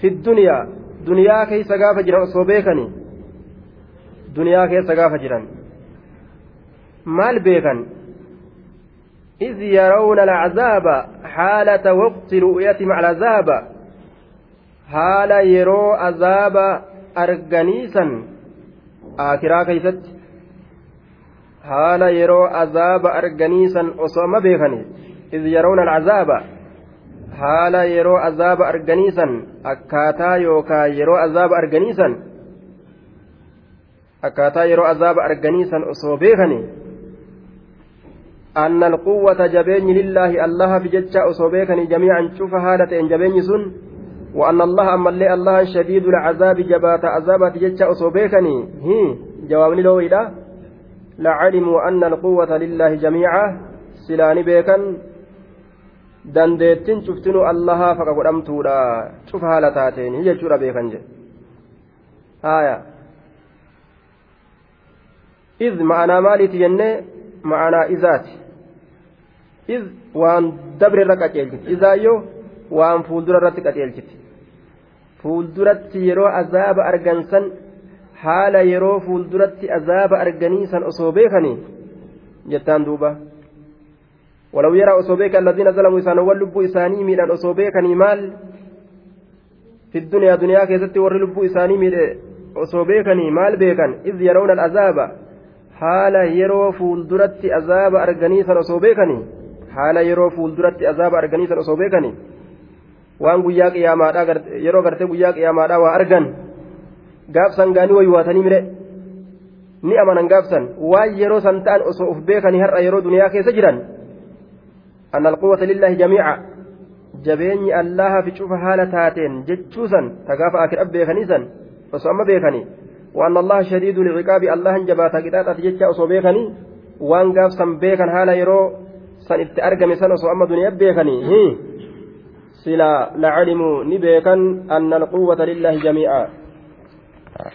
في الدنيا دنيا كيس غاف جرا أصو بيكني. دنيا كيس غاف جرا مال بيكن. إذ يرون العذاب حالة وقت رؤيتهم العذاب. حال يرو عذاب أرجنيسا akiraa keeysatti haala yeroo azaaba arganiisan osoo ma beekani iz yarawna alcazaaba haala yeroo azaaba arganiisan akkaataa yookaa yeroo azaaba arganiisan akkaataa yeroo azaaba arganiisan osoo beekani أن القوة جبين لله الله في جتشا أصوبيكني جميعا شوف هالة إن جبين سن وأن الله أما الله شديد العذاب جبات عذابات جتشا أصوبيكني هي جوابني لو إلى لعلموا أن القوة لله جميعا سلاني بيكن cuftinuu allahaa faqa godhamtuudha cufa haala taateen jechuudha beekan jedhe haya iz ma'anaa maaliiti jennee ma'anaa izaati iz waan dabre irra qaceelchiti izaayyoo waan fuuldura irratti qaceelchiti fuulduratti yeroo azaaba argansan haala yeroo fuulduratti azaaba arganii san osoo beekanii jettaan duuba ولو يرى أصوبيك الذين ظلموا إسانوا واللب إساني ميلان أصوبيكني مال في الدنيا دنيا كيست ور لبو إساني ميدي osoo beekanii maal beekan iz yarawna al'azaaba haala yeroo fuulduratti azaaba arganii san osoo beekanii haala yeroo fuulduratti azaaba arganii san osoo beekanii waan guyyaa qiyaamaadhaa yeroo gartee guyyaa qiyaamaadhaa waa argan gaafsan gaanii waywaatanii mire ni amanan gaafsan waan yeroo san ta'an osoo uf beekanii har'a yeroo duniyaa keessa jiran anna alquwwata lillaahi jamiica jabeenyi allaha fi cufa haala taateen jechuusan ta gaafa akidha beekanii san osoo amma beekanii waan allaha shadiidu liciqaabi allahan jabaata qixaaxati jecha osoo beekanii waan gaafsan beekan haala yeroo san itti argame san osoo amma duniyaa beekanii silaa lacalimuu ni beekan anna alquwwata lillaahi jamiica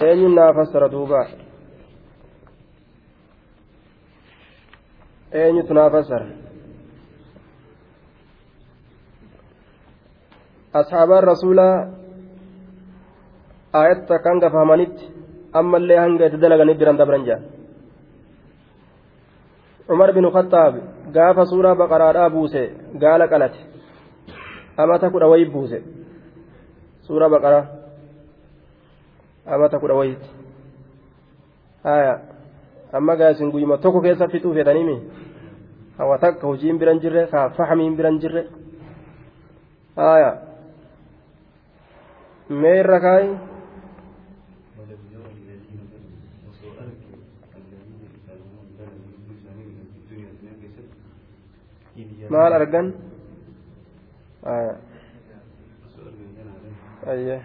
eenyuun naa fassara duuba? Eenyutu naa fassara? Asxaabaan rasuulaa aayatta kan gafamanitti ammallee hanga itti dalaganitti biran dabran jaa. Cumar bin khattaab gaafa suuraa baqaraadhaa buuse gaala qalate amata kudha wayii buuse suuraa baqaraa amata kudha wayiiti haya amma gaasin guyyuma tokko keessa fixuu fedhaniimi hawa takka hojiin biran jirre kaa fahamiin biran jirre haya mee irra kaayi maal argan ayye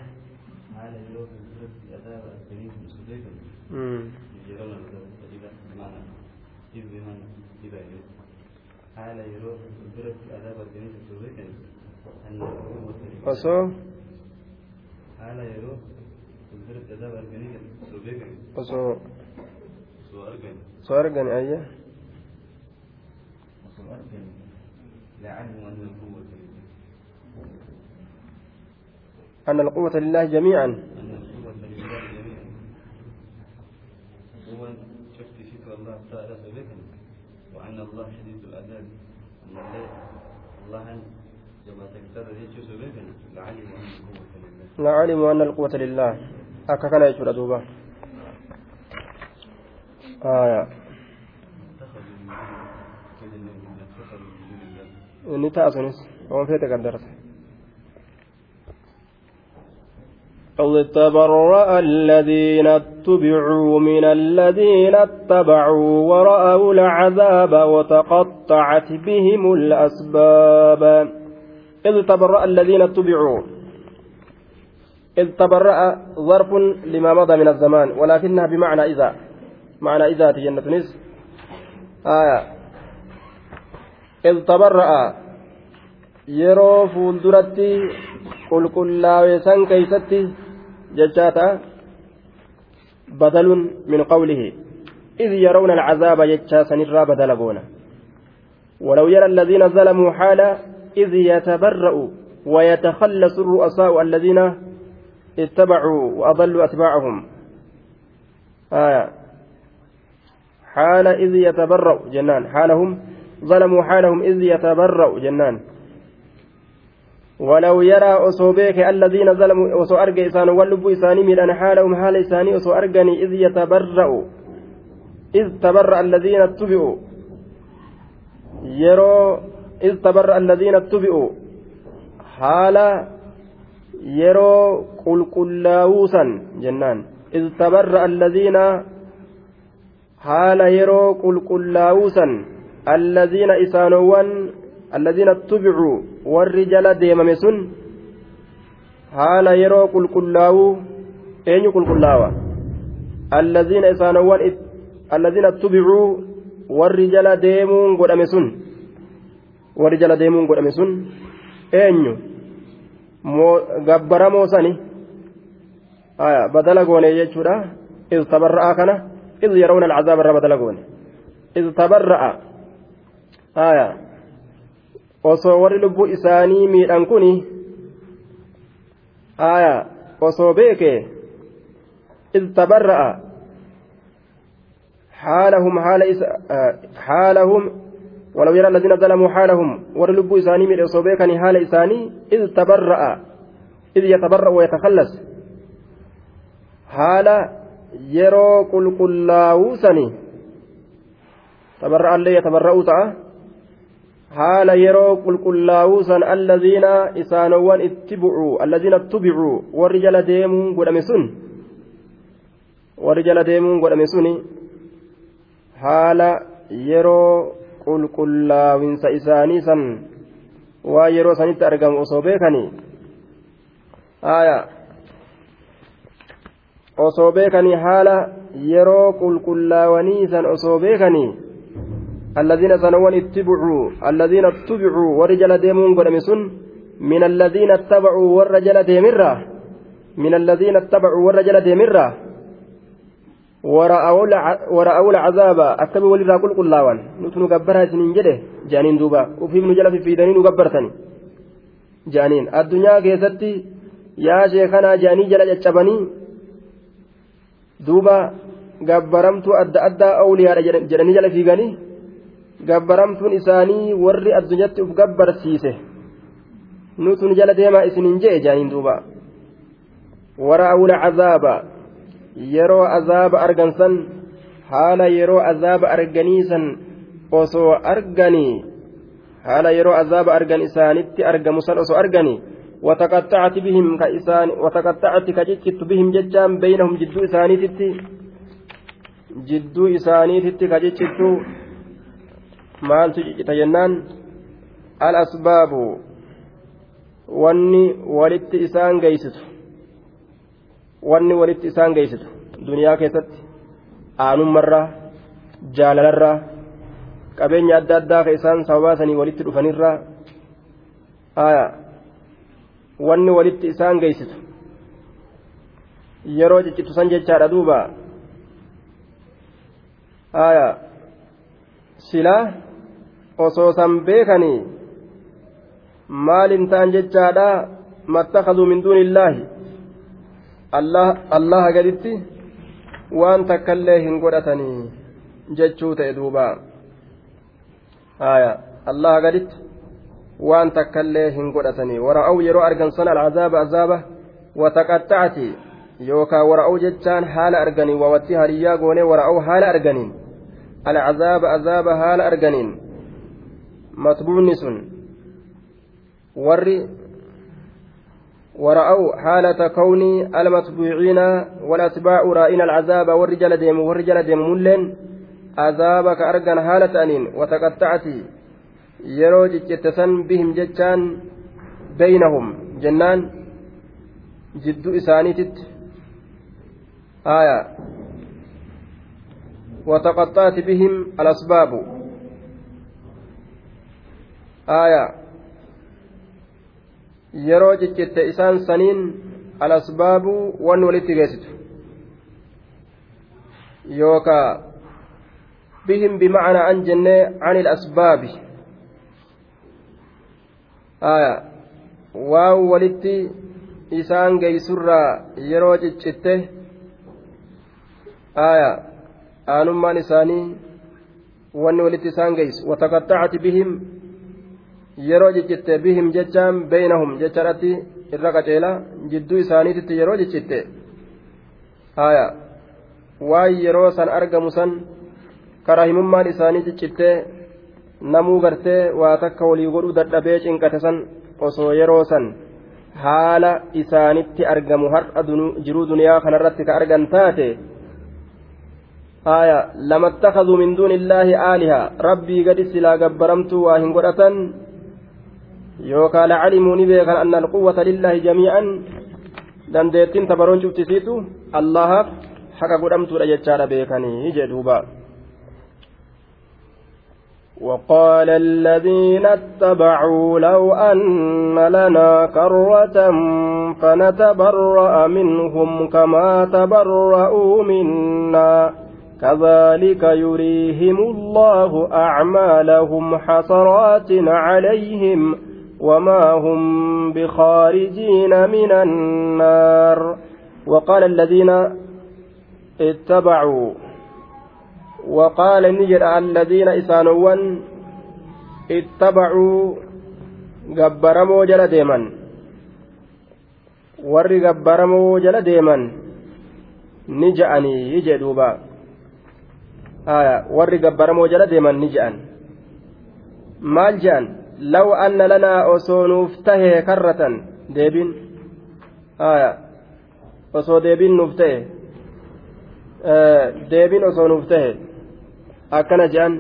osoo osoo osoo argani ayye أن القوة لله جميعا. وأن الله شديد العذاب أن الله لعلموا أن القوة لله أكا كان يجور دوبا آية inni taasunis waan feete qaddarta قد تبرأ الذين اتبعوا من الذين اتبعوا ورأوا العذاب وتقطعت بهم الأسباب. إذ تبرأ الذين اتبعوا. إذ تبرأ ظرف لما مضى من الزمان. ولكنها بمعنى إذا. معنى إذا جنة نس آية. إذ تبرأ. yeroo fuulduratti qulqullaa'e san keeysatti jechaata badalun min qawlihi. إذ يرون العذاب يجا سنرى بدل بونا ولو يرى الذين ظلموا حال إذ يتبرأوا ويتخلص الرؤساء الذين اتبعوا وأضلوا أتباعهم آية حال إذ يتبرأ جنان حالهم ظلموا حالهم إذ يتبرأ جنان ولو يرى أصوبيك الذين ظلموا أصو أرجى إسان واللب إساني من حالهم حال إساني أصو أرجني إذ يتبرأ إذ تبرأ الذين اتبعوا. يروا إذ تبرأ الذين اتبعوا. حال يروا قل قلاوسا جنان. إذ تبرأ الذين حال يروا قل قلاوسا الذين إسانوان الذين اتبعوا. warri jala deemame sun haala yeroo qulqullaa'uu eenyu qulqullaawa? Allaziina isaanowwan allaziina tubicuu warri jala deemuun godhame sun warri jala deemuun godhame sun eenyu? Gabbaramoo sani badala goone jechuudha. Iz tabarra'a kana iz yarawna alcazaaba irra badala goone. Iz tabarra'a. Aayaa osoo warri lubbuu isaanii miidhan kun aya osoo beeke iz tabarra'a حالهم حال إس... حالهم ولو يرى الذين ظلموا حالهم ورلبوا إساني من أصوبيكني حال إساني إذ تبرأ إذ يتبرأ ويتخلص haala yeroo qulqullaa'uu sani tabarra'allee yatabarra'uu ta'a haala yeroo qulqullaa'uu san allaziina isaanowwan itti bu'u allaziina tubicuu warri jala deemuun godhame sun warri jala deemuun godhame suni haala yeroo qulqullaawinsa isaanii san waa yeroo sanitti argamu osoo beekanii aayaa osoo beekanii haala yeroo qulqullaawanii san osoo beekanii الذين سنوان اتبعوا الذين اتبعوا ورجل ديمون قدم سن من الذين اتبعوا والرجل ديمرة من الذين اتبعوا والرجل ديمرة ورأوا العذاب. أكتب ولي قل قلاوان نتنو قبرها سنين جده. جانين دوبا. وفي من جل في دنين قبرتني جانين. الدنيا كيستي. يا شيخنا جاني جل جتشبني duuba gabbaramtuu adda addaa awliyaadha jedhanii jala fiiganii gabbaramtuun isaanii warri addunyaatti uf gabbarsiise nutun jala deemaa isinin jee jaaniin duuba wara'awula cazaaba yeroo azaaba argansan haala yeroo azaaba arganiisan osoo arganii haala yeroo azaaba argan isaanitti argamu san osoo arganii وتقطعت بهم كإسان وتقطعت كجتت بهم ججام بينهم جدو إسانيتت جدو إسانيتت كجتت maaltu ciccita jennaan? Al asbaabu wanni walitti isaan geeysitu wanni walitti isaan geeysitu duniyaa keessatti aanummarraa jaalalarraa qabeenya adda addaa ka isaan sababaasanii walitti dhufanirraa aayaa wanni walitti isaan geeysitu yeroo ciccitu san jechaadha duuba. Aya. Silaa osoo san beekanii maalin ta'an jechaadha mattakaduu min duuni illaahi allaha gaditti waan takkaillee hin godhatanii jechuu ta'e duuba aya allaha gaditti waan takkaillee hin godhatanii wara'aw yeroo argan sana alcazaaba azaaba wataqaxxacati yookaa wara'aw jechaan haala arganii wawatti hariyyaa goonee wara'aw haala arganiin alcazaaba azaaba haala arganiin matbuunni sun warri ورأوا حالة كون المتبوعين والأتباع رائين العذاب والرجال ديم والرجال ديم ملين. عذابك أرجن حالة أنين وتقطعت. ciccette san bihim jechaan beynahum jennaan jidduu isaaniititti aya وتقطعت بهم الأسباب. آية yeroo ciccette isaan saniin alasbaabu wan walitti geessitu yookaa bihim bimacnaa an jennee an ilasbaabi waan walitti isaan geeysurraa yeroo ciccitte aanummaan isaanii wanni walitti isaan geeysu wataqaxxacati bihim yeroo ciccitte bihim jechaan beynahum jechaadhatti irra qaceela. Jidduu isaaniititti yeroo ciccitte waan yeroo san argamu san karahimummaan isaanii ciccittee namuu gartee waa takka walii godhuu dadhabee cinqate san osoo yeroo san haala isaanitti argamu har'a jiruu duniyaa kanarratti ka argan taate aya lamattakaduu min duuni illaahi aaliha. Rabbii gadi silaa gabbaramtuu waa hin godhatan lacalimuu ni beekan anna alquwwata lillaahi jamii'an dandeettiin tabaroon cuftisiitu allahaaf haqa godhamtuudha jechaadha beekanii jedhuuba وقال الذين اتبعوا لو أن لنا كرة فنتبرأ منهم كما تبرأوا منا كذلك يريهم الله أعمالهم حسرات عليهم وما هم بخارجين من النار وقال الذين اتبعوا وقال نجر الذين إسانوان اتبعوا جبرموا جل ديما jala deeman ni ja'anii jee duuba warri gabbaramoo jala deeman ni ja'an maal je'an osoo nuuf tahee karratan deebin osoo deebin nuuf ta'e deebin osoo nuuf ta'e akkana je'an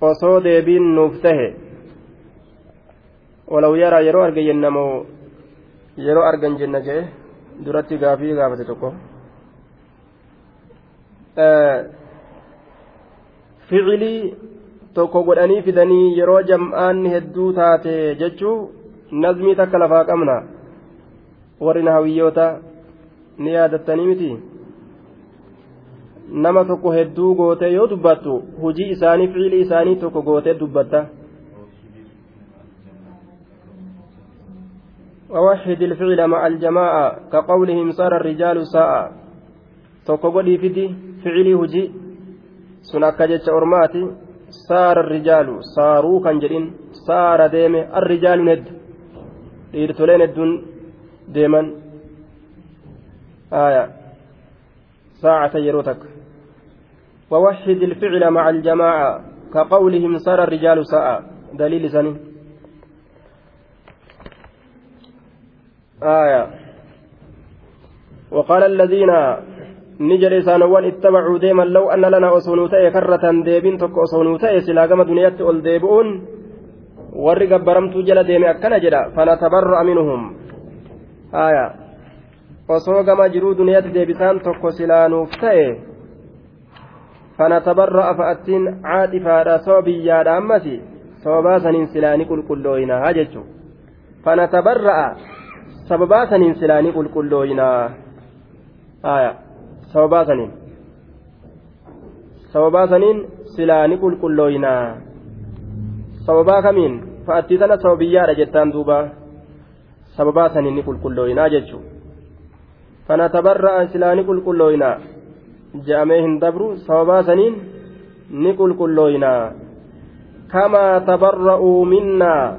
osoo deebiin nuuf tahe walaw yaraa yeroo arge jennamoo yeroo argan jenna jee duratti gaafii gaafate tokko ficilii tokko godhanii fidanii yeroo jam'aanni hedduu taate jechuu nazmii takka lafaa qabna warri nahawiyyoota ni yaadattanii miti nama tokko hedduu gootee yoo dubbattu hujii isaanii fiilii isaanii tokko gootee dubbatta ووحد الفعل مع الجماعة كقولهم صار الرجال ساء ficilii hujii sun akka jecha ormaati saara rijaalu saaruu kan jedhin saara deeme arrijaaluun heddu dhiirtoleen hedduun deeman saacata yeroo takka ووحد الفعل مع الجماعة كقولهم صار الرجال ساء دليل سني آية وقال الذين نجري سانوان اتبعوا ديما لو أن لنا أصونوتي كرة ديبين تك أصونوتي سلاقم دنيات الديبؤون warri gabbaramtuu jala deeme akkana jedha fanatabarra'a minhum haya osoo gama jiruu duniyaatti deebisaan tokko silaanuuf ta'e fanatabarra'a fa'attiin caadhifaadha soo biyyaadha ammasi sababaa saniin silaanii qulqullooyinaa jechuun fanatabarra'a sababaa saniin silaanii qulqullooyinaa sababaa saniin sababaa saniin silaanii qulqullooyinaa sababaa kamiin fa'attii tana sababiyyaadha jettaan duuba sababaa saniin ni qulqullooyinaa jechuun fanatabarra'a silaanii qulqullooyinaa. je'amee hin dabru sababaa saniin ni qulqullooyinaa kamaa tabarra'uu minnaa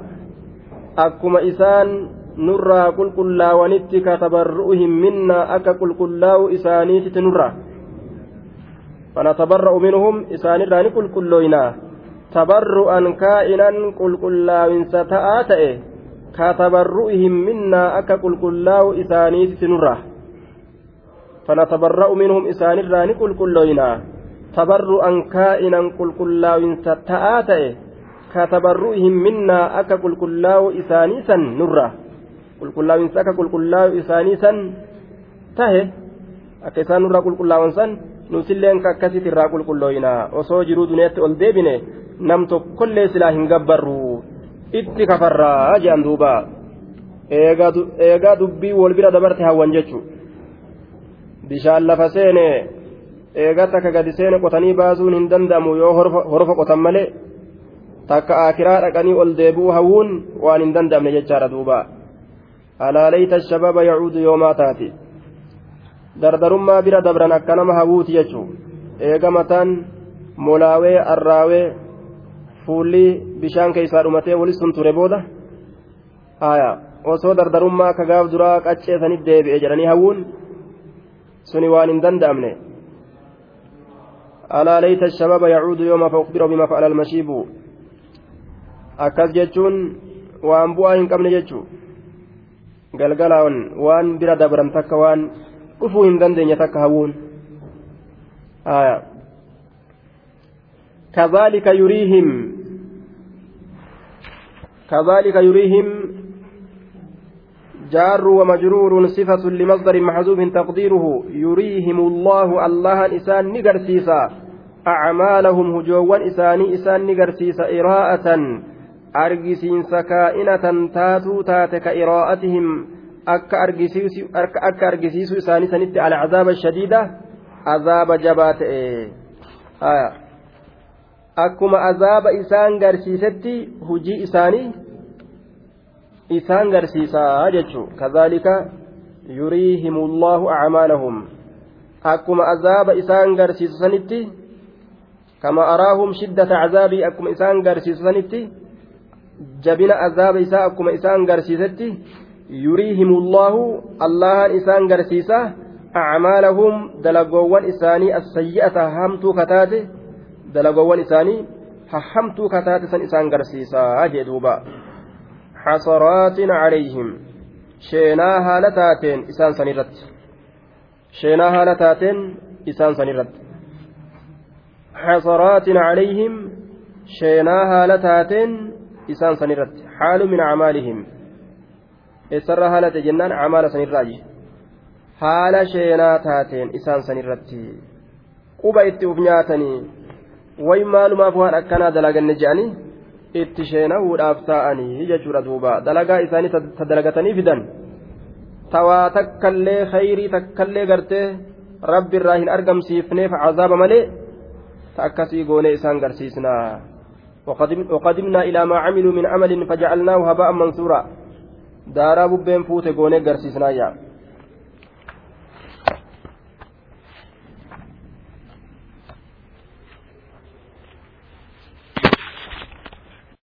akkuma isaan nurraa qulqullaawanitti katabarru'ihim minnaa akka qulqullaa'u isaaniititti nurraa. Fanatabarra'u minhum isaanirraa ni qulqullooynaa tabarru'an kaa'inan qulqullaawinsa ta'aa ta'e katabarru'ihim minnaa akka qulqullaa'u isaaniititti nurraa. Fanatabarra'u minhum isaanirraa ni qulqullooynaa tabarru'an kaa'inan qulqullaawinsa ta'aa ta'e katabarru'ihim minnaa akka qulqullaa'u isaanii san nurraa. كلاوين سكا قل كلاو إسانيسا تهي akka isaan nurraa qulqullaa'an san nutilleen akkasitti irraa qulqullooyina osoo jiruu duniyaatti ol deebine nam tokkollee silaa hin gabbarru itti kafarraa jedhan duuba eegaa dubbii wal bira dabarte hawwan jechuudha. bishaan lafa seene eega takka gadi seene qotanii baasuun hin danda'amu yoo horofa qotan malee takka akiraa dhaqanii ol deebi'uu hawuun waan hin danda'amne jechaadha duuba alaa layta shababa yacuudu yoomaa taati. Dardarummaa bira dabran akka nama hawuuti jechuu. Eega mataan molaawee arraawee fuulli bishaan keessaa dhumatee walis sun ture booda? Osoo dardarummaa akka gaaf duraa qacceesanitti deebi'e jedhanii hawuun suni waan hin danda'amne. Alaa layta shababa yacuudu yooma faukhbira bima fa'ala almashiibu akkas jechuun waan bu'aa hin qabne jechuu galgalaan waan bira dabran takka waan dhufuu hin dandeenye takka hawuun كذلك يريهم كذلك يريهم جار ومجرور صفة لمصدر محذوف تقديره يريهم الله الله إسان نقرسيسا أعمالهم هجوان إساني إسان نقرسيسا إراءة سكائنة تاتو تاتك إراءتهم أكا أرجسيس إساني سنت على عذاب الشديدة عذاب جبات إيه. آه. أكما عذاب إسان قرسيستي هجي إساني isaan garsiisaa jechuun kazaalika yuriihimullahu acmaalahum akkuma azaaba isaan garsiisu sanitti kama araahum shiddata cazaabii akkuma isaan garsiisu sanitti jabina azaaba isaa akkuma isaan garsiisetti yuriihimullahu allahan isaan garsiisa acmaalahum dalagoowwan isaanii assayyi'ata hamtuu kataate dalagoowwan isaanii hamtuu kataate san isaan garsiisaa jee duuba xasaraatin calayhim sheenaa haala taateen isaan sanirratti sheenaa haala taateen isaan sanirratti xasaraatin calayhim sheenaa haala taateen isaan sanirratti xaalu min acmaalihim. Eessarraa haala ta'e jennaan amaala sanirraayi haala sheenaa taateen isaan sanirratti quba itti uf nyaatanii way maalumaaf waan akkanaa dalaganne je'anii itti sheenahuudhaaf taa'anii jechuudha duuba. Dalagaa isaanii ta dalagatanii fidan. Tawaa takkallee khayrii takkallee gartee rabbi irraa hin argamsiifneef cazaaba malee ta akkasii goonee isaan garsiisnaa وقدمنا إلى ما عملوا من عمل فجعلناه هباء منثورا. daaraa bubbeen fuute goonee garsiisnaa